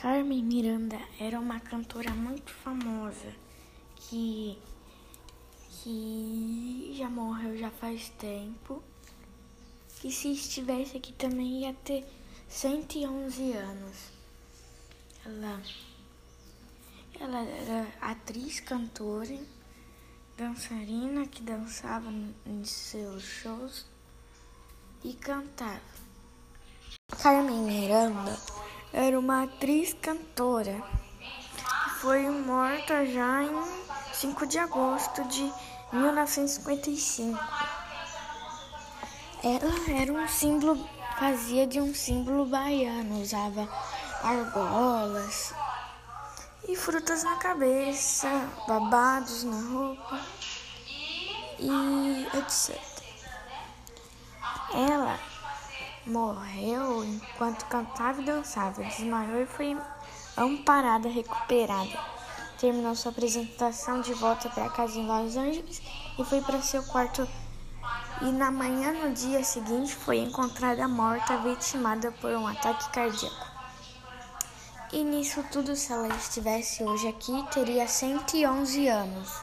Carmen Miranda era uma cantora muito famosa que, que já morreu já faz tempo. E se estivesse aqui também ia ter 111 anos. Ela, ela era atriz, cantora, dançarina que dançava em seus shows e cantava. Carmen Miranda era uma atriz cantora. Foi morta já em 5 de agosto de 1955. Ela era um símbolo, fazia de um símbolo baiano, usava argolas e frutas na cabeça, babados na roupa e etc. Ela morreu enquanto cantava e dançava. Desmaiou e foi amparada, recuperada. Terminou sua apresentação de volta para casa em Los Angeles e foi para seu quarto. E na manhã, no dia seguinte, foi encontrada morta, vitimada por um ataque cardíaco. E nisso tudo, se ela estivesse hoje aqui, teria 111 anos.